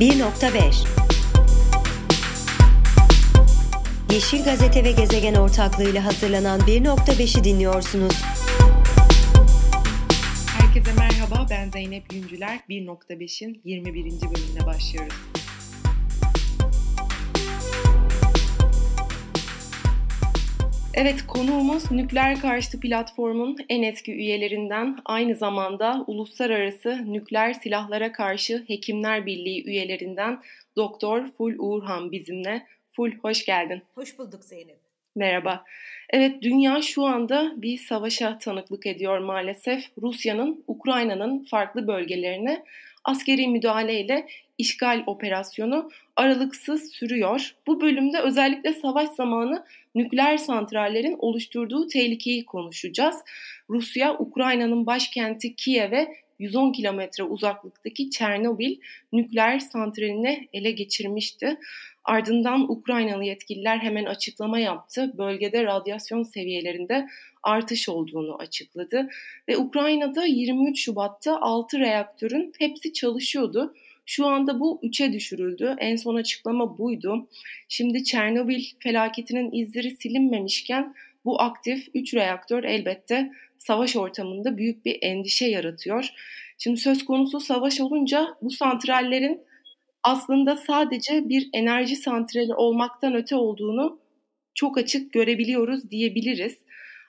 1.5 Yeşil Gazete ve Gezegen ortaklığıyla hazırlanan 1.5'i dinliyorsunuz. Herkese merhaba, ben Zeynep Yüncüler. 1.5'in 21. bölümüne başlıyoruz. Evet, konuğumuz nükleer karşıtı platformun en eski üyelerinden, aynı zamanda Uluslararası Nükleer Silahlara Karşı Hekimler Birliği üyelerinden Doktor Ful Uğurhan bizimle. Ful, hoş geldin. Hoş bulduk Zeynep. Merhaba. Evet, dünya şu anda bir savaşa tanıklık ediyor maalesef. Rusya'nın Ukrayna'nın farklı bölgelerine askeri müdahaleyle işgal operasyonu aralıksız sürüyor. Bu bölümde özellikle savaş zamanı nükleer santrallerin oluşturduğu tehlikeyi konuşacağız. Rusya, Ukrayna'nın başkenti Kiev'e 110 kilometre uzaklıktaki Çernobil nükleer santralini ele geçirmişti. Ardından Ukraynalı yetkililer hemen açıklama yaptı. Bölgede radyasyon seviyelerinde artış olduğunu açıkladı. Ve Ukrayna'da 23 Şubat'ta 6 reaktörün hepsi çalışıyordu. Şu anda bu 3'e düşürüldü. En son açıklama buydu. Şimdi Çernobil felaketinin izleri silinmemişken bu aktif 3 reaktör elbette savaş ortamında büyük bir endişe yaratıyor. Şimdi söz konusu savaş olunca bu santrallerin aslında sadece bir enerji santrali olmaktan öte olduğunu çok açık görebiliyoruz diyebiliriz.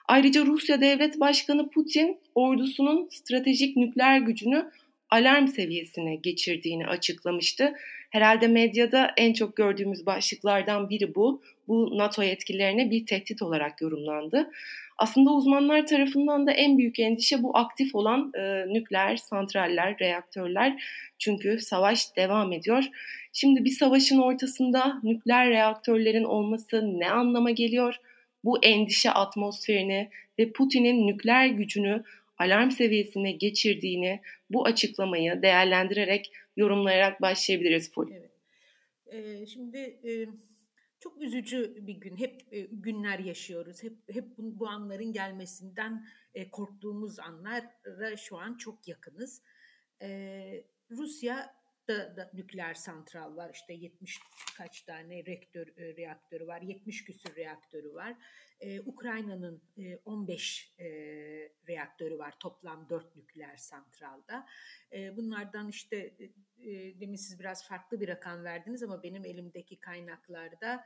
Ayrıca Rusya Devlet Başkanı Putin ordusunun stratejik nükleer gücünü alarm seviyesine geçirdiğini açıklamıştı. Herhalde medyada en çok gördüğümüz başlıklardan biri bu. Bu NATO yetkililerine bir tehdit olarak yorumlandı. Aslında uzmanlar tarafından da en büyük endişe bu aktif olan e, nükleer santraller, reaktörler. Çünkü savaş devam ediyor. Şimdi bir savaşın ortasında nükleer reaktörlerin olması ne anlama geliyor? Bu endişe atmosferini ve Putin'in nükleer gücünü alarm seviyesine geçirdiğini bu açıklamayı değerlendirerek yorumlayarak başlayabiliriz. Evet. Ee, şimdi e, çok üzücü bir gün. Hep e, günler yaşıyoruz. Hep hep bu, bu anların gelmesinden e, korktuğumuz anlara şu an çok yakınız. E, Rusya da, da nükleer santral var. İşte 70 kaç tane reaktör e, reaktörü var. 70 küsür reaktörü var. Ee, Ukrayna'nın e, 15 e, reaktörü var. Toplam 4 nükleer santralda. E, bunlardan işte e, e, demin siz biraz farklı bir rakam verdiniz ama benim elimdeki kaynaklarda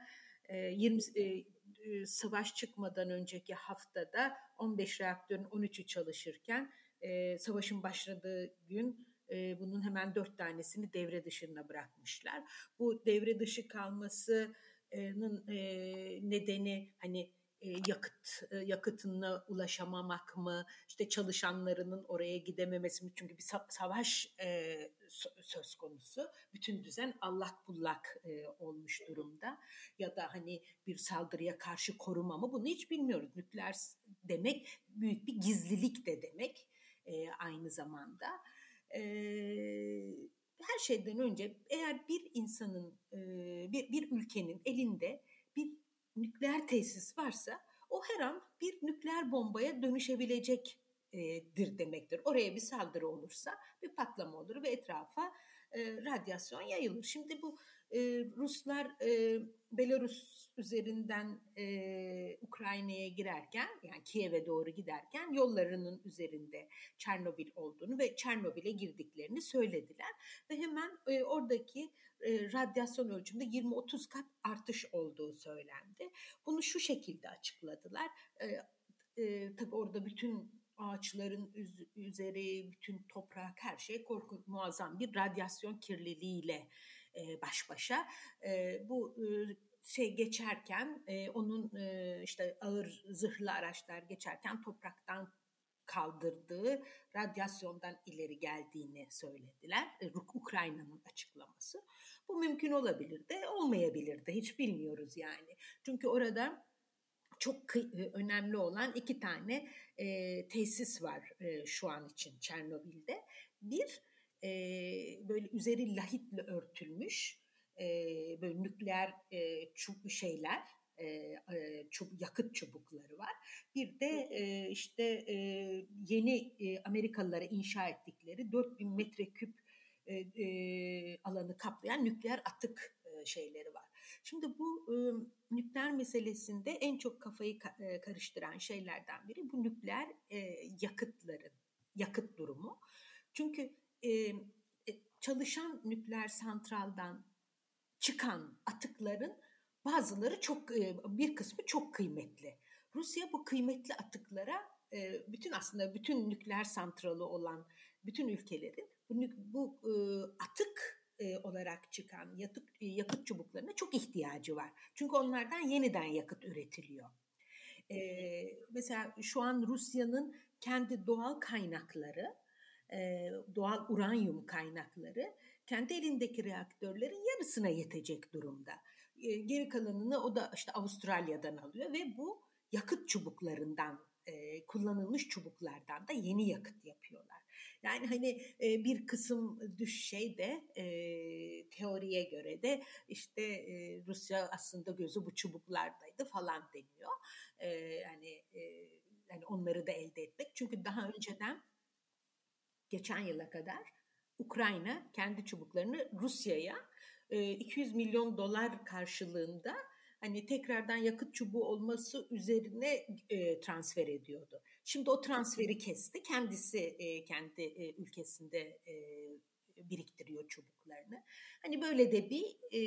e, 20 e, e, savaş çıkmadan önceki haftada 15 reaktörün 13'ü çalışırken e, savaşın başladığı gün e, bunun hemen dört tanesini devre dışına bırakmışlar. Bu devre dışı kalmasının e, nedeni hani e, yakıt e, yakıtına ulaşamamak mı işte çalışanlarının oraya gidememesi mi? Çünkü bir savaş e, söz konusu. Bütün düzen allak bullak olmuş durumda. Ya da hani bir saldırıya karşı koruma mı? Bunu hiç bilmiyoruz. Nükleer demek büyük bir gizlilik de demek aynı zamanda. Her şeyden önce eğer bir insanın bir, bir ülkenin elinde bir nükleer tesis varsa o her an bir nükleer bombaya dönüşebilecektir demektir. Oraya bir saldırı olursa bir patlama olur ve etrafa e, radyasyon yayılır. Şimdi bu e, Ruslar e, Belarus üzerinden e, Ukrayna'ya girerken yani Kiev'e doğru giderken yollarının üzerinde Çernobil olduğunu ve Çernobil'e girdiklerini söylediler ve hemen e, oradaki e, radyasyon ölçümünde 20-30 kat artış olduğu söylendi. Bunu şu şekilde açıkladılar. E, e, tabii orada bütün ağaçların üzeri, bütün toprak, her şey korkunç, muazzam bir radyasyon kirliliğiyle e, baş başa. E, bu e, şey geçerken, e, onun e, işte ağır zırhlı araçlar geçerken topraktan kaldırdığı radyasyondan ileri geldiğini söylediler. E, Ukrayna'nın açıklaması. Bu mümkün olabilir de olmayabilir de hiç bilmiyoruz yani. Çünkü orada çok e, önemli olan iki tane e, tesis var e, şu an için Çernobil'de. Bir e, böyle üzeri lahitle örtülmüş e, böyle nükleer e, şeyler e, e, çub, yakıt çubukları var. Bir de e, işte e, yeni e, Amerikalılara inşa ettikleri 4000 metreküp e, e, alanı kaplayan nükleer atık e, şeyleri var. Şimdi bu e, nükleer meselesinde en çok kafayı ka- e, karıştıran şeylerden biri bu nükleer e, yakıtların yakıt durumu. Çünkü e, e, çalışan nükleer santraldan çıkan atıkların bazıları çok bir kısmı çok kıymetli. Rusya bu kıymetli atıklara bütün aslında bütün nükleer santralı olan bütün ülkelerin bu, bu atık olarak çıkan yakıt, yakıt çubuklarına çok ihtiyacı var. Çünkü onlardan yeniden yakıt üretiliyor. Mesela şu an Rusya'nın kendi doğal kaynakları, doğal uranyum kaynakları kendi elindeki reaktörlerin yarısına yetecek durumda. Geri kalanını o da işte Avustralya'dan alıyor ve bu yakıt çubuklarından e, kullanılmış çubuklardan da yeni yakıt yapıyorlar. Yani hani e, bir kısım düş şey de e, teoriye göre de işte e, Rusya aslında gözü bu çubuklardaydı falan deniyor. E, yani e, yani onları da elde etmek. Çünkü daha önceden geçen yıla kadar Ukrayna kendi çubuklarını Rusya'ya 200 milyon dolar karşılığında hani tekrardan yakıt çubuğu olması üzerine e, transfer ediyordu. Şimdi o transferi kesti. Kendisi e, kendi e, ülkesinde e, biriktiriyor çubuklarını. Hani böyle de bir e,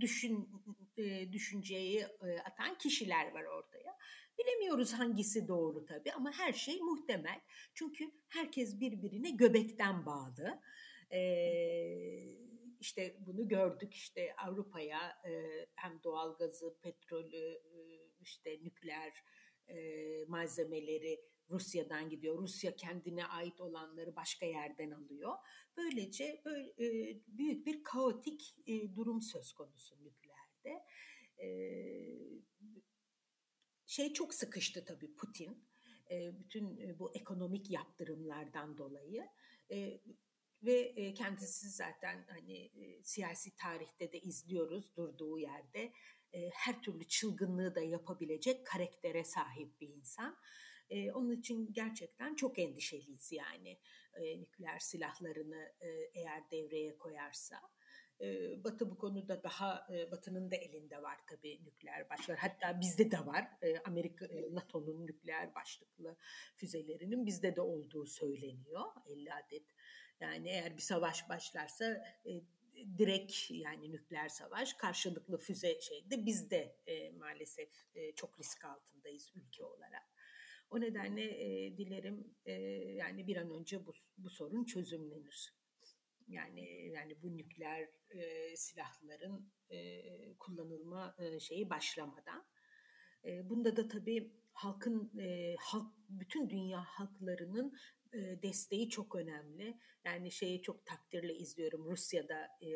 düşün e, düşünceyi e, atan kişiler var ortaya. Bilemiyoruz hangisi doğru tabii ama her şey muhtemel. Çünkü herkes birbirine göbekten bağlı. Eee işte bunu gördük işte Avrupa'ya e, hem doğalgazı, petrolü, e, işte nükleer e, malzemeleri Rusya'dan gidiyor. Rusya kendine ait olanları başka yerden alıyor. Böylece böyle, e, büyük bir kaotik e, durum söz konusu nükleerde. E, şey çok sıkıştı tabii Putin. E, bütün bu ekonomik yaptırımlardan dolayı. E, ve kendisi zaten hani siyasi tarihte de izliyoruz durduğu yerde her türlü çılgınlığı da yapabilecek karaktere sahip bir insan. onun için gerçekten çok endişeliyiz yani nükleer silahlarını eğer devreye koyarsa. Batı bu konuda daha Batı'nın da elinde var tabii nükleer başlar. Hatta bizde de var. Amerika NATO'nun nükleer başlıklı füzelerinin bizde de olduğu söyleniyor. 50 adet yani eğer bir savaş başlarsa e, direkt yani nükleer savaş karşılıklı füze şeyde biz de e, maalesef e, çok risk altındayız ülke olarak. O nedenle e, dilerim e, yani bir an önce bu, bu sorun çözümlenir. Yani yani bu nükleer e, silahların e, kullanılma e, şeyi başlamadan. E, bunda da tabii halkın e, halk bütün dünya halklarının desteği çok önemli. Yani şeyi çok takdirle izliyorum. Rusya'da e,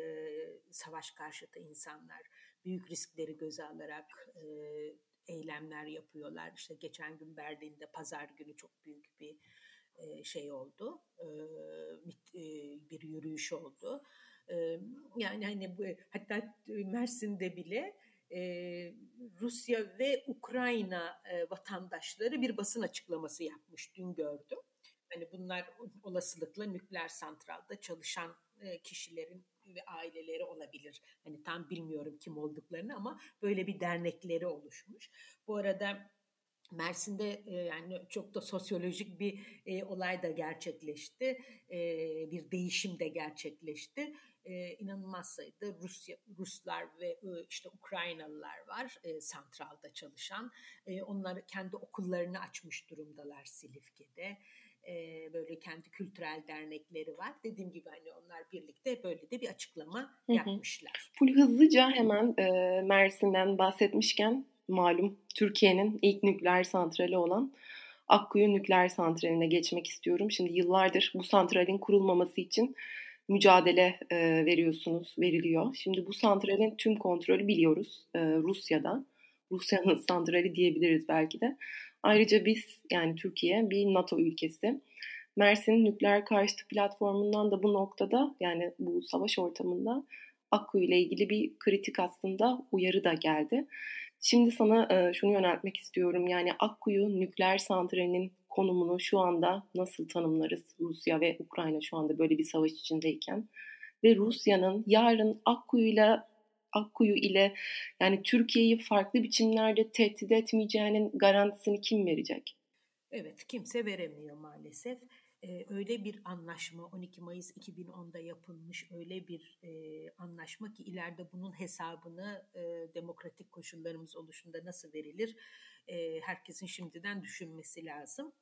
savaş karşıtı insanlar büyük riskleri göze alarak e, eylemler yapıyorlar. İşte geçen gün Berlin'de pazar günü çok büyük bir e, şey oldu. E, bir yürüyüş oldu. E, yani hani bu hatta Mersin'de bile e, Rusya ve Ukrayna e, vatandaşları bir basın açıklaması yapmış dün gördüm. Hani bunlar olasılıkla nükleer santralda çalışan kişilerin ve aileleri olabilir. Hani tam bilmiyorum kim olduklarını ama böyle bir dernekleri oluşmuş. Bu arada Mersin'de yani çok da sosyolojik bir e, olay da gerçekleşti. E, bir değişim de gerçekleşti. E, inanılmaz sayıda Rusya, Ruslar ve e, işte Ukraynalılar var e, santralda çalışan. E, onlar kendi okullarını açmış durumdalar Silifke'de e, böyle kendi kültürel dernekleri var. Dediğim gibi hani onlar birlikte böyle de bir açıklama hı hı. yapmışlar. Full hızlıca hemen e, Mersin'den bahsetmişken malum Türkiye'nin ilk nükleer santrali olan Akkuyu Nükleer Santrali'ne geçmek istiyorum. Şimdi yıllardır bu santralin kurulmaması için mücadele e, veriyorsunuz, veriliyor. Şimdi bu santralin tüm kontrolü biliyoruz e, Rusya'da. Rusya'nın santrali diyebiliriz belki de. Ayrıca biz yani Türkiye bir NATO ülkesi. Mersin nükleer karşıtı platformundan da bu noktada yani bu savaş ortamında Akkuyu ile ilgili bir kritik aslında uyarı da geldi. Şimdi sana e, şunu yöneltmek istiyorum. Yani Akkuyu nükleer santralinin konumunu şu anda nasıl tanımlarız? Rusya ve Ukrayna şu anda böyle bir savaş içindeyken ve Rusya'nın yarın Akkuyu'yla Akkuyu ile yani Türkiye'yi farklı biçimlerde tehdit etmeyeceğinin garantisini kim verecek? Evet, kimse veremiyor maalesef. Ee, öyle bir anlaşma 12 Mayıs 2010'da yapılmış öyle bir e, anlaşma ki ileride bunun hesabını e, demokratik koşullarımız oluşunda nasıl verilir e, herkesin şimdiden düşünmesi lazım.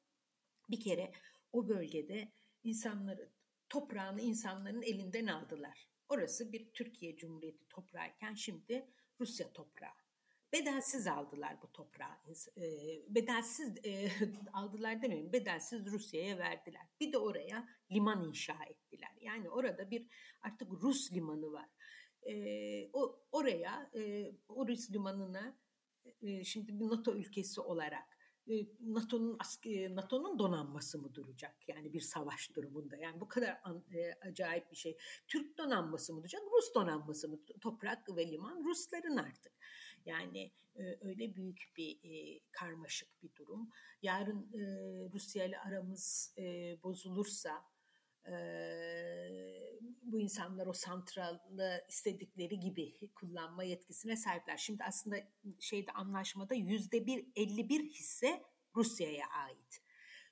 Bir kere o bölgede insanları toprağını insanların elinden aldılar. Orası bir Türkiye Cumhuriyeti toprağıyken şimdi Rusya toprağı. Bedelsiz aldılar bu toprağı. E, bedelsiz e, aldılar demeyeyim, bedelsiz Rusya'ya verdiler. Bir de oraya liman inşa ettiler. Yani orada bir artık Rus limanı var. E, o oraya, e, o Rus limanına e, şimdi bir NATO ülkesi olarak NATO'nun NATO'nun donanması mı duracak? Yani bir savaş durumunda. Yani bu kadar an, e, acayip bir şey. Türk donanması mı duracak? Rus donanması mı? Toprak ve liman Rusların artık. Yani e, öyle büyük bir e, karmaşık bir durum. Yarın e, Rusya ile aramız e, bozulursa e, bu insanlar o santralı istedikleri gibi kullanma yetkisine sahipler. Şimdi aslında şeyde anlaşmada yüzde bir 51 hisse Rusya'ya ait.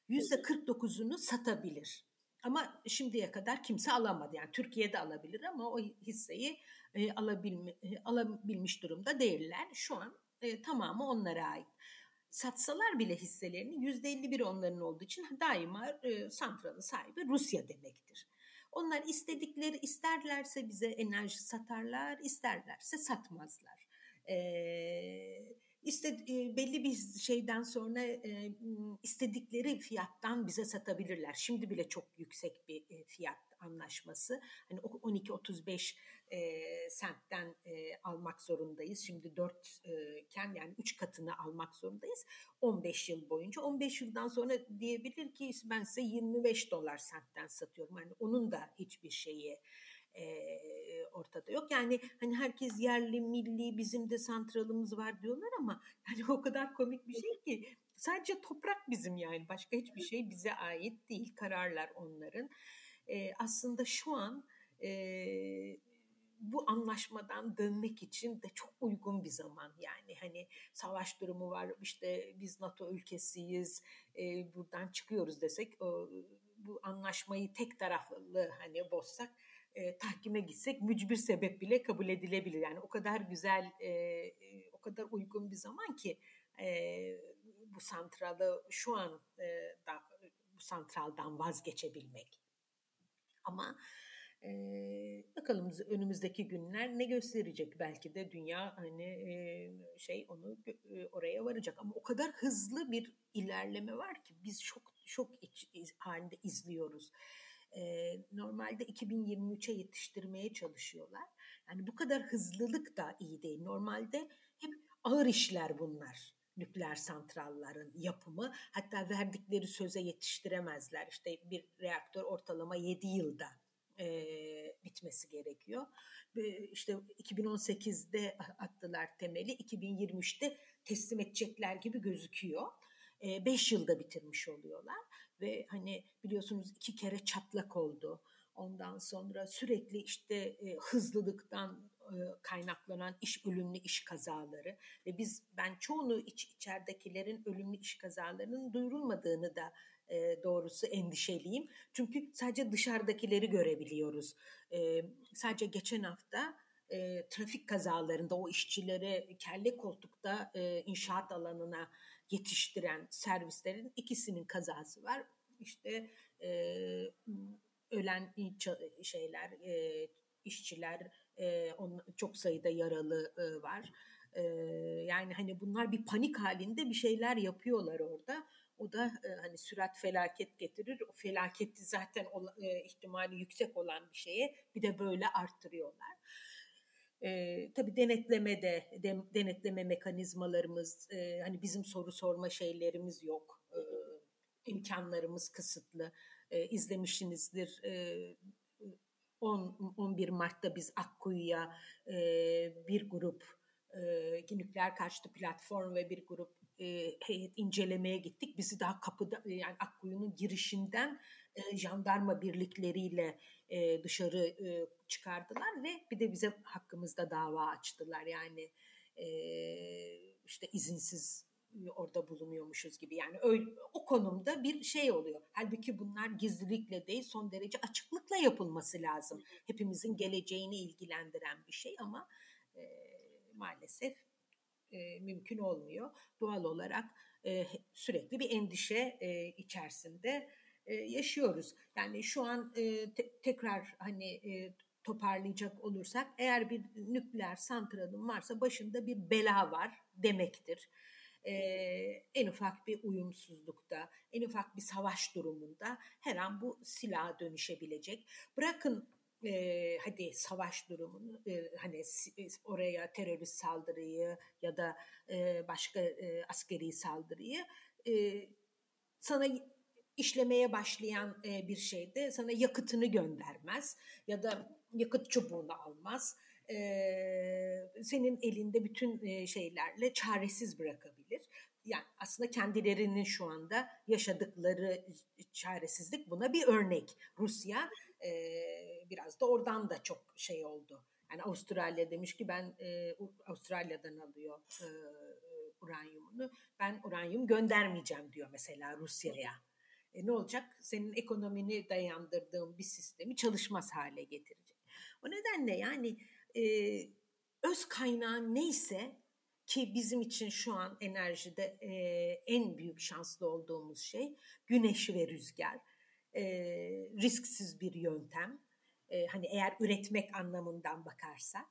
Yüzde 49'unu satabilir. Ama şimdiye kadar kimse alamadı. Yani Türkiye'de alabilir ama o hisseyi e, alabilme, e, alabilmiş durumda değiller. Şu an e, tamamı onlara ait. Satsalar bile hisselerini yüzde 51 onların olduğu için daima e, santralın sahibi Rusya demektir. Onlar istedikleri isterlerse bize enerji satarlar, isterlerse satmazlar. Ee, işte e, belli bir şeyden sonra e, istedikleri fiyattan bize satabilirler. Şimdi bile çok yüksek bir e, fiyat anlaşması. Hani 12-35 e, sentten e, almak zorundayız. Şimdi 4 e, iken yani 3 katını almak zorundayız. 15 yıl boyunca. 15 yıldan sonra diyebilir ki ben size 25 dolar sentten satıyorum. Yani onun da hiçbir şeyi e, ortada yok. Yani hani herkes yerli, milli, bizim de santralımız var diyorlar ama yani o kadar komik bir şey ki sadece toprak bizim yani başka hiçbir şey bize ait değil. Kararlar onların. E, aslında şu an e, bu anlaşmadan dönmek için de çok uygun bir zaman yani hani savaş durumu var işte biz NATO ülkesiyiz e, buradan çıkıyoruz desek o, bu anlaşmayı tek taraflı hani bozsak e, tahkime gitsek mücbir sebep bile kabul edilebilir. Yani o kadar güzel, e, o kadar uygun bir zaman ki e, bu santralı şu an e, da, bu santraldan vazgeçebilmek. Ama e, bakalım önümüzdeki günler ne gösterecek? Belki de dünya hani e, şey onu e, oraya varacak. Ama o kadar hızlı bir ilerleme var ki biz çok çok iç, iz, halinde izliyoruz e, normalde 2023'e yetiştirmeye çalışıyorlar. Yani bu kadar hızlılık da iyi değil. Normalde hep ağır işler bunlar nükleer santralların yapımı. Hatta verdikleri söze yetiştiremezler. İşte bir reaktör ortalama 7 yılda e, bitmesi gerekiyor. İşte 2018'de attılar temeli, 2023'te teslim edecekler gibi gözüküyor. 5 yılda bitirmiş oluyorlar ve hani biliyorsunuz iki kere çatlak oldu. Ondan sonra sürekli işte e, hızlılıktan e, kaynaklanan iş ölümlü iş kazaları ve biz ben çoğunu iç içeridekilerin ölümlü iş kazalarının duyurulmadığını da e, doğrusu endişeliyim. Çünkü sadece dışarıdakileri görebiliyoruz. E, sadece geçen hafta e, trafik kazalarında o işçileri kelle koltukta e, inşaat alanına yetiştiren servislerin ikisinin kazası var. İşte e, ölen şeyler, e, işçiler, e, on, çok sayıda yaralı e, var. E, yani hani bunlar bir panik halinde bir şeyler yapıyorlar orada. O da e, hani sürat felaket getirir. O felaketi zaten o, e, ihtimali yüksek olan bir şeye bir de böyle arttırıyorlar. E, tabii denetlemede de, denetleme mekanizmalarımız e, hani bizim soru sorma şeylerimiz yok. E, imkanlarımız kısıtlı. E, izlemişsinizdir. E, 10 11 Mart'ta biz Akkuyu'ya e, bir grup e, nükleer karşıtı platform ve bir grup e, heyet incelemeye gittik. Bizi daha kapıda yani Akkuyu'nun girişinden e, jandarma birlikleriyle e, dışarı e, çıkardılar ve bir de bize hakkımızda dava açtılar. Yani e, işte izinsiz orada bulunuyormuşuz gibi. Yani öyle, o konumda bir şey oluyor. Halbuki bunlar gizlilikle değil son derece açıklıkla yapılması lazım. Hepimizin geleceğini ilgilendiren bir şey ama e, maalesef e, mümkün olmuyor. Doğal olarak e, sürekli bir endişe e, içerisinde e, yaşıyoruz. Yani şu an e, te- tekrar hani e, toparlayacak olursak eğer bir nükleer santralın varsa başında bir bela var demektir. Ee, en ufak bir uyumsuzlukta, en ufak bir savaş durumunda her an bu silaha dönüşebilecek. Bırakın e, hadi savaş durumunu e, hani oraya terörist saldırıyı ya da e, başka e, askeri saldırıyı e, sana işlemeye başlayan e, bir şeyde sana yakıtını göndermez ya da yakıt çubuğunu almaz. E, senin elinde bütün e, şeylerle çaresiz bırakabilir. Yani aslında kendilerinin şu anda yaşadıkları çaresizlik buna bir örnek. Rusya e, biraz da oradan da çok şey oldu. Yani Avustralya demiş ki ben e, Avustralya'dan alıyor e, uranyumunu. Ben uranyum göndermeyeceğim diyor mesela Rusya'ya. E ne olacak? Senin ekonomini dayandırdığın bir sistemi çalışmaz hale getirecek. O nedenle yani e, öz kaynağı neyse ki bizim için şu an enerjide e, en büyük şanslı olduğumuz şey güneş ve rüzgar. E, risksiz bir yöntem. E, hani eğer üretmek anlamından bakarsak.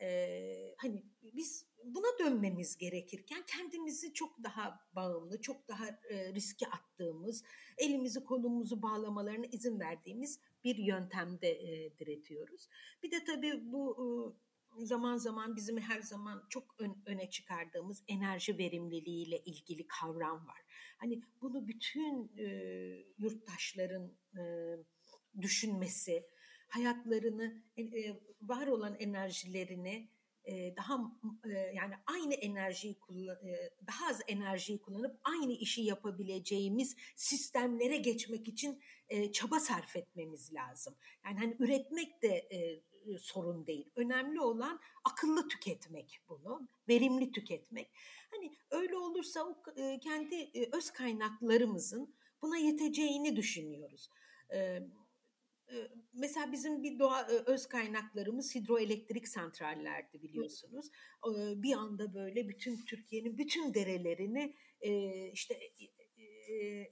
E, hani biz buna dönmemiz gerekirken kendimizi çok daha bağımlı, çok daha e, riske attığımız, elimizi kolumuzu bağlamalarına izin verdiğimiz bir yöntemde e, diretiyoruz. Bir de tabii bu e, zaman zaman bizim her zaman çok ön, öne çıkardığımız enerji verimliliği ile ilgili kavram var. Hani bunu bütün e, yurttaşların e, düşünmesi, hayatlarını, e, var olan enerjilerini daha yani aynı enerjiyi daha az enerjiyi kullanıp aynı işi yapabileceğimiz sistemlere geçmek için çaba sarf etmemiz lazım. Yani hani üretmek de sorun değil. Önemli olan akıllı tüketmek bunu, verimli tüketmek. Hani öyle olursa o kendi öz kaynaklarımızın buna yeteceğini düşünüyoruz mesela bizim bir doğa öz kaynaklarımız hidroelektrik santrallerdi biliyorsunuz. Bir anda böyle bütün Türkiye'nin bütün derelerini işte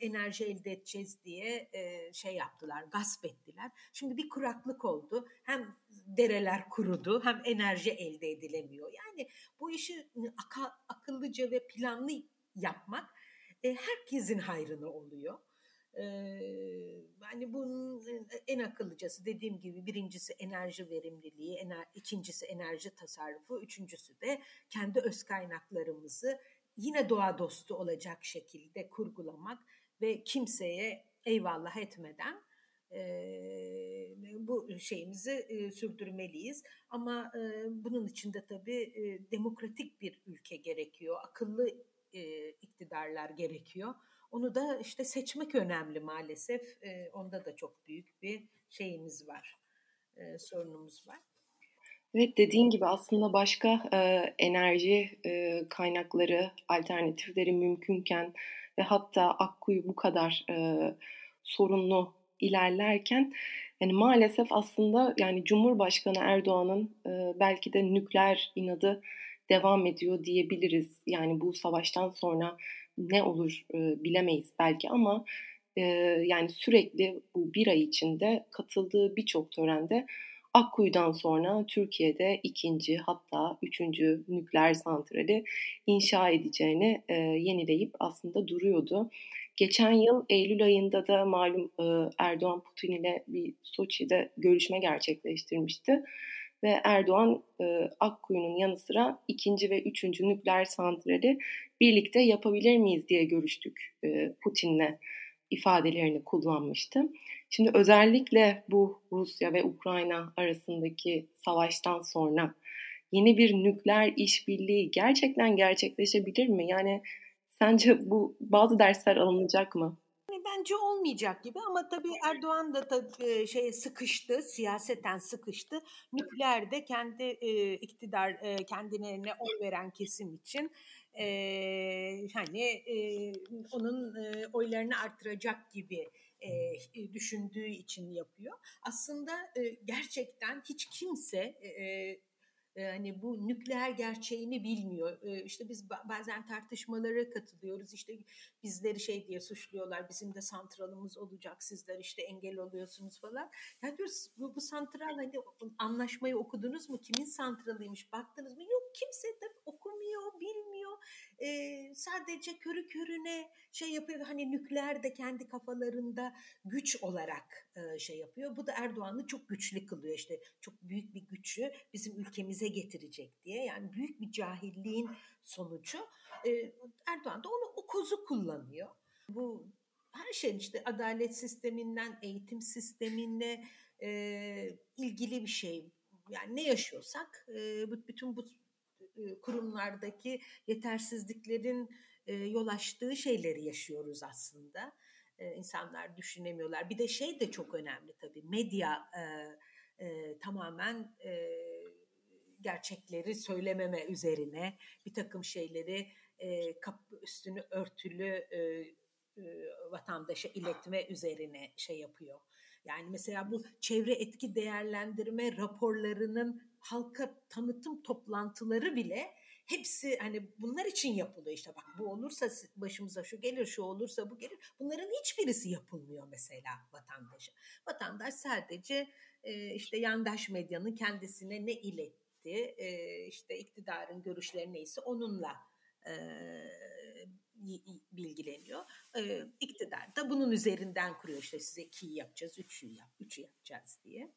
enerji elde edeceğiz diye şey yaptılar, gasp ettiler. Şimdi bir kuraklık oldu. Hem dereler kurudu hem enerji elde edilemiyor. Yani bu işi akıllıca ve planlı yapmak herkesin hayrına oluyor. Hani bunun en akıllıcası dediğim gibi birincisi enerji verimliliği, ikincisi enerji tasarrufu, üçüncüsü de kendi öz kaynaklarımızı yine doğa dostu olacak şekilde kurgulamak ve kimseye eyvallah etmeden e, bu şeyimizi e, sürdürmeliyiz. Ama e, bunun için de tabii e, demokratik bir ülke gerekiyor, akıllı e, iktidarlar gerekiyor. Onu da işte seçmek önemli maalesef. E, onda da çok büyük bir şeyimiz var, e, sorunumuz var. Evet dediğin gibi aslında başka e, enerji e, kaynakları, alternatifleri mümkünken ve hatta Akkuyu bu kadar e, sorunlu ilerlerken yani maalesef aslında yani Cumhurbaşkanı Erdoğan'ın e, belki de nükleer inadı devam ediyor diyebiliriz. Yani bu savaştan sonra ne olur e, bilemeyiz belki ama e, yani sürekli bu bir ay içinde katıldığı birçok törende Akkuyu'dan sonra Türkiye'de ikinci hatta üçüncü nükleer santrali inşa edeceğini e, yenileyip aslında duruyordu. Geçen yıl Eylül ayında da malum e, Erdoğan Putin ile bir Soçi'de görüşme gerçekleştirmişti ve Erdoğan e, Akkuyu'nun yanı sıra ikinci ve üçüncü nükleer santrali birlikte yapabilir miyiz diye görüştük e, Putin'le ifadelerini kullanmıştı. Şimdi özellikle bu Rusya ve Ukrayna arasındaki savaştan sonra yeni bir nükleer işbirliği gerçekten gerçekleşebilir mi? Yani Sence bu bazı dersler alınacak mı? bence olmayacak gibi ama tabii Erdoğan da tabii şeye sıkıştı, siyaseten sıkıştı. Nükleer de kendi e, iktidar e, kendilerine oy veren kesim için e, hani e, onun oylarını artıracak gibi e, düşündüğü için yapıyor. Aslında e, gerçekten hiç kimse e, hani bu nükleer gerçeğini bilmiyor. İşte biz bazen tartışmalara katılıyoruz. İşte bizleri şey diye suçluyorlar. Bizim de santralımız olacak. Sizler işte engel oluyorsunuz falan. Ya diyoruz bu, bu santral hani anlaşmayı okudunuz mu? Kimin santralıymış? Baktınız mı? Yok kimse de okumuyor, bilmiyor. Ee, sadece körü körüne şey yapıyor. Hani nükleer de kendi kafalarında güç olarak e, şey yapıyor. Bu da Erdoğan'ı çok güçlü kılıyor. İşte çok büyük bir gücü bizim ülkemize getirecek diye. Yani büyük bir cahilliğin sonucu. E, Erdoğan da onu o kozu kullanıyor. Bu her şeyin işte adalet sisteminden eğitim sistemine e, ilgili bir şey. Yani ne yaşıyorsak e, bütün bu e, kurumlardaki yetersizliklerin e, yol açtığı şeyleri yaşıyoruz aslında. E, insanlar düşünemiyorlar. Bir de şey de çok önemli tabii. Medya e, e, tamamen e, gerçekleri söylememe üzerine bir takım şeyleri e, kap, üstünü örtülü e, e, vatandaşa iletme üzerine şey yapıyor. Yani mesela bu çevre etki değerlendirme raporlarının halka tanıtım toplantıları bile hepsi hani bunlar için yapılıyor işte bak bu olursa başımıza şu gelir şu olursa bu gelir bunların hiçbirisi yapılmıyor mesela vatandaşa. Vatandaş sadece e, işte yandaş medyanın kendisine ne iletti e, işte iktidarın görüşleri neyse onunla e, bilgileniyor. E, iktidar da bunun üzerinden kuruyor işte size ikiyi yapacağız, üçü yap, üçü yapacağız diye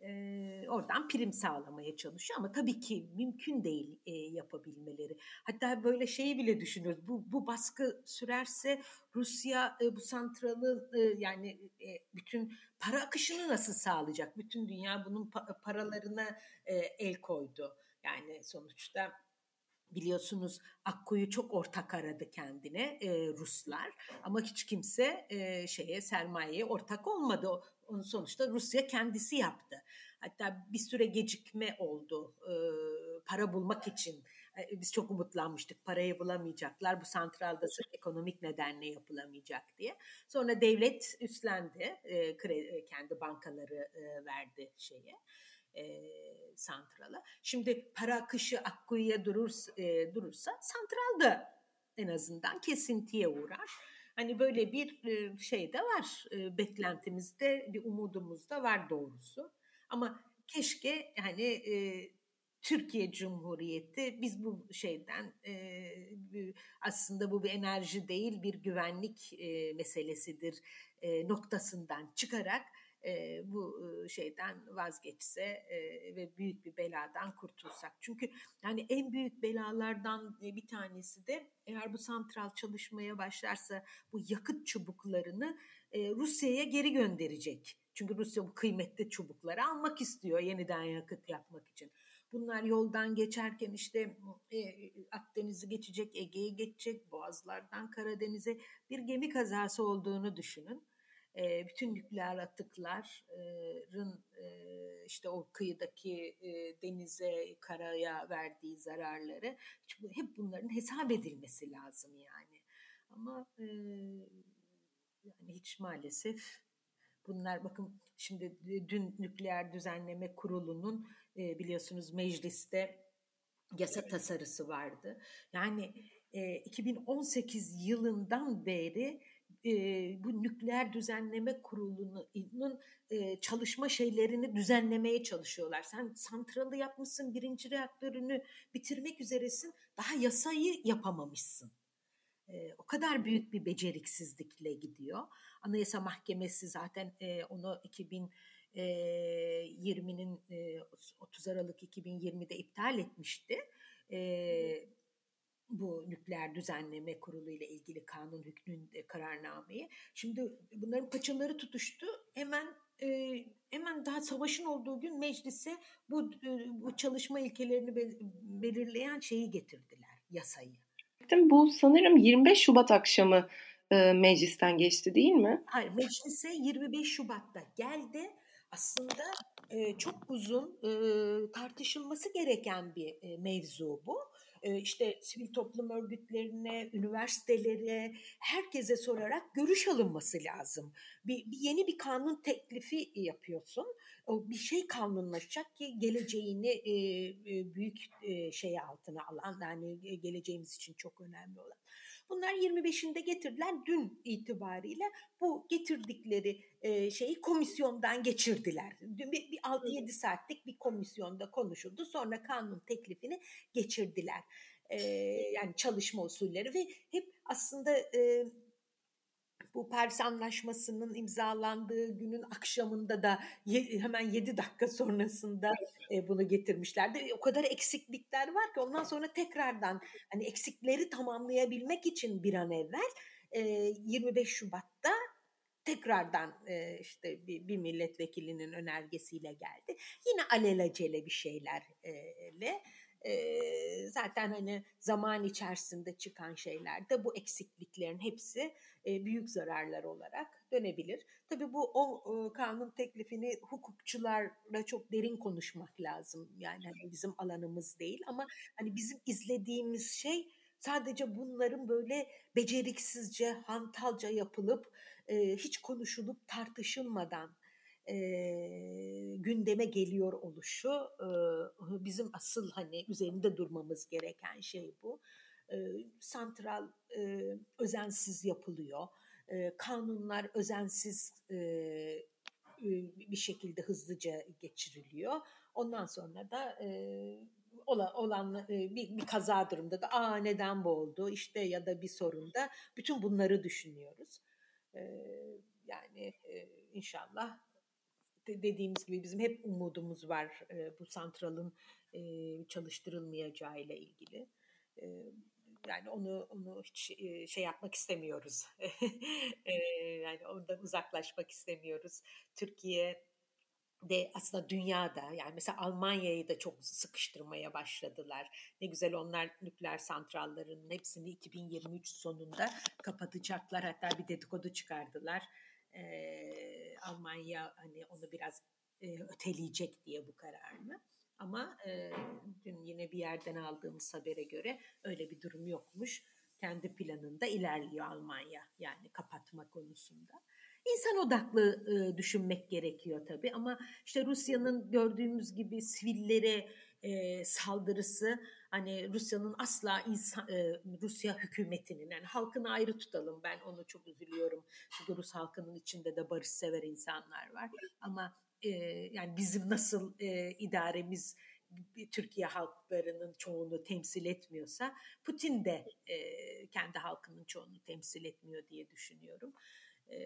e, oradan prim sağlamaya çalışıyor ama tabii ki mümkün değil e, yapabilmeleri. Hatta böyle şeyi bile düşünüyoruz. Bu, bu baskı sürerse Rusya e, bu santralı e, yani e, bütün para akışını nasıl sağlayacak? Bütün dünya bunun pa- paralarına e, el koydu. Yani sonuçta biliyorsunuz Akku'yu çok ortak aradı kendine e, Ruslar ama hiç kimse e, şeye sermayeye ortak olmadı. Onu sonuçta Rusya kendisi yaptı. Hatta bir süre gecikme oldu e, para bulmak için. E, biz çok umutlanmıştık parayı bulamayacaklar. Bu santralda sırf ekonomik nedenle yapılamayacak diye. Sonra devlet üstlendi. E, kredi, kendi bankaları e, verdi şeye e, santrala. Şimdi para akışı Akkuyu'ya durur, e, durursa santral da en azından kesintiye uğrar. Hani böyle bir e, şey de var. E, beklentimizde, bir umudumuz da var doğrusu. Ama keşke hani e, Türkiye Cumhuriyeti biz bu şeyden e, aslında bu bir enerji değil bir güvenlik e, meselesidir e, noktasından çıkarak e, bu şeyden vazgeçse e, ve büyük bir beladan kurtulsak. Çünkü yani en büyük belalardan bir tanesi de eğer bu santral çalışmaya başlarsa bu yakıt çubuklarını e, Rusya'ya geri gönderecek. Çünkü Rusya bu kıymetli çubukları almak istiyor yeniden yakıt yapmak için. Bunlar yoldan geçerken işte e, Akdeniz'i geçecek, Ege'yi geçecek, Boğazlardan Karadeniz'e bir gemi kazası olduğunu düşünün e, bütün nükleer atıkların e, işte o kıyıdaki e, denize, karaya verdiği zararları hep bunların hesap edilmesi lazım yani. Ama e, yani hiç maalesef bunlar bakın şimdi dün nükleer düzenleme kurulunun e, biliyorsunuz mecliste yasa tasarısı vardı. Yani e, 2018 yılından beri e, bu nükleer düzenleme kurulunun e, çalışma şeylerini düzenlemeye çalışıyorlar. Sen santralı yapmışsın, birinci reaktörünü bitirmek üzeresin, daha yasayı yapamamışsın. E, o kadar büyük bir beceriksizlikle gidiyor. Anayasa Mahkemesi zaten e, onu 2020'nin e, 30 Aralık 2020'de iptal etmişti. E, bu nükleer düzenleme kurulu ile ilgili kanun hükmün kararnameyi. Şimdi bunların paçaları tutuştu. Hemen e, hemen daha savaşın olduğu gün meclise bu e, bu çalışma ilkelerini be, belirleyen şeyi getirdiler, yasayı. Bu sanırım 25 Şubat akşamı e, meclisten geçti değil mi? Hayır, meclise 25 Şubat'ta geldi. Aslında e, çok uzun e, tartışılması gereken bir e, mevzu bu. E, işte sivil toplum örgütlerine, üniversitelere, herkese sorarak görüş alınması lazım. Bir, bir yeni bir kanun teklifi yapıyorsun. Bir şey kanunlaşacak ki geleceğini e, e, büyük e, şey altına alan, yani geleceğimiz için çok önemli olan. Bunlar 25'inde getirdiler dün itibariyle bu getirdikleri e, şeyi komisyondan geçirdiler. Dün bir, bir 6-7 saatlik bir komisyonda konuşuldu. Sonra kanun teklifini geçirdiler. E, yani çalışma usulleri ve hep aslında e, bu Paris Anlaşması'nın imzalandığı günün akşamında da hemen 7 dakika sonrasında e, bunu getirmişlerdi. O kadar eksiklikler var ki ondan sonra tekrardan hani eksikleri tamamlayabilmek için bir an evvel 25 Şubat'ta tekrardan işte bir, bir milletvekilinin önergesiyle geldi. Yine alelacele bir şeylerle zaten hani zaman içerisinde çıkan şeyler de bu eksikliklerin hepsi büyük zararlar olarak dönebilir. Tabii bu o kanun teklifini hukukçularla çok derin konuşmak lazım. Yani hani bizim alanımız değil ama hani bizim izlediğimiz şey sadece bunların böyle beceriksizce, hantalca yapılıp hiç konuşulup tartışılmadan e, gündeme geliyor oluşu e, bizim asıl hani üzerinde durmamız gereken şey bu. E, santral e, özensiz yapılıyor. E, kanunlar özensiz e, bir şekilde hızlıca geçiriliyor. Ondan sonra da e, olan, olan bir, bir kaza durumda da aa neden bu oldu işte ya da bir sorunda bütün bunları düşünüyoruz. E, yani e, inşallah dediğimiz gibi bizim hep umudumuz var e, bu santralın e, çalıştırılmayacağı ile ilgili. E, yani onu onu hiç e, şey yapmak istemiyoruz. e, yani ondan uzaklaşmak istemiyoruz. Türkiye de aslında dünyada yani mesela Almanya'yı da çok sıkıştırmaya başladılar. Ne güzel onlar nükleer santrallerin hepsini 2023 sonunda kapatacaklar. Hatta bir dedikodu çıkardılar e, Almanya hani onu biraz e, öteleyecek diye bu kararını. Ama e, dün yine bir yerden aldığımız habere göre öyle bir durum yokmuş. Kendi planında ilerliyor Almanya yani kapatma konusunda. İnsan odaklı e, düşünmek gerekiyor tabii ama işte Rusya'nın gördüğümüz gibi sivillere e, saldırısı hani Rusya'nın asla insan, e, Rusya hükümetinin yani halkını ayrı tutalım. Ben onu çok üzülüyorum. Çünkü Rus halkının içinde de barışsever insanlar var. Ama e, yani bizim nasıl e, idaremiz Türkiye halklarının çoğunu temsil etmiyorsa Putin de e, kendi halkının çoğunu temsil etmiyor diye düşünüyorum. E,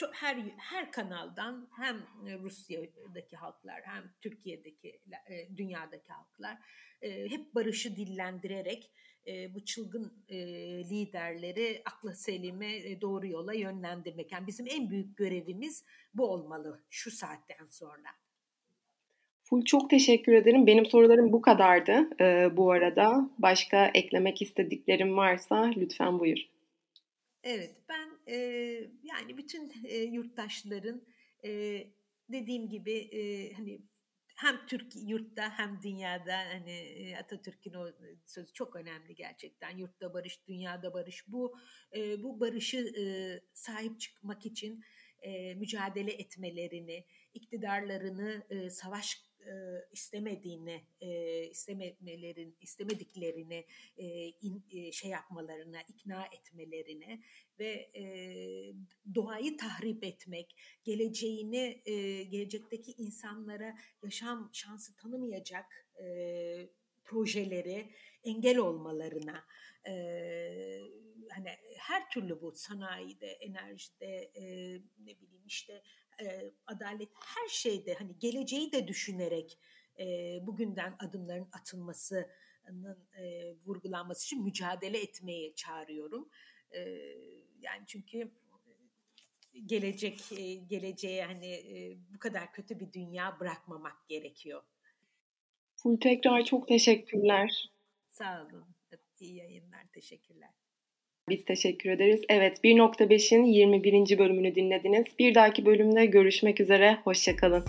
çok, her her kanaldan hem Rusya'daki halklar hem Türkiye'deki e, dünyadaki halklar e, hep barışı dillendirerek e, bu çılgın liderleri akla selime doğru yola yönlendirmek. Yani bizim en büyük görevimiz bu olmalı şu saatten sonra. Ful çok teşekkür ederim. Benim sorularım bu kadardı e, bu arada. Başka eklemek istediklerim varsa lütfen buyur. Evet, ben e, yani bütün e, yurttaşların e, dediğim gibi e, hani hem Türk yurtta hem dünyada hani Atatürk'ün o sözü çok önemli gerçekten. Yurtta barış, dünyada barış. Bu e, bu barışı e, sahip çıkmak için e, mücadele etmelerini, iktidarlarını e, savaş e, istemediğini, e, istemelerin, istemediklerini e, in, e, şey yapmalarına, ikna etmelerini ve e, doğayı tahrip etmek, geleceğini, e, gelecekteki insanlara yaşam şansı tanımayacak e, projeleri engel olmalarına, e, hani her türlü bu sanayide, enerjide, e, ne bileyim işte e, adalet her şeyde hani geleceği de düşünerek e, bugünden adımların atılmasının e, vurgulanması için mücadele etmeye çağırıyorum. E, yani çünkü gelecek e, geleceğe hani e, bu kadar kötü bir dünya bırakmamak gerekiyor. Full tekrar çok teşekkürler. Sağ olun. İyi yayınlar. Teşekkürler. Biz teşekkür ederiz. Evet 1.5'in 21. bölümünü dinlediniz. Bir dahaki bölümde görüşmek üzere. Hoşçakalın.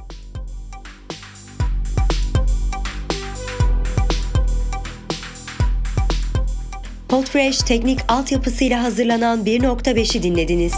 Podfresh teknik altyapısıyla hazırlanan 1.5'i dinlediniz.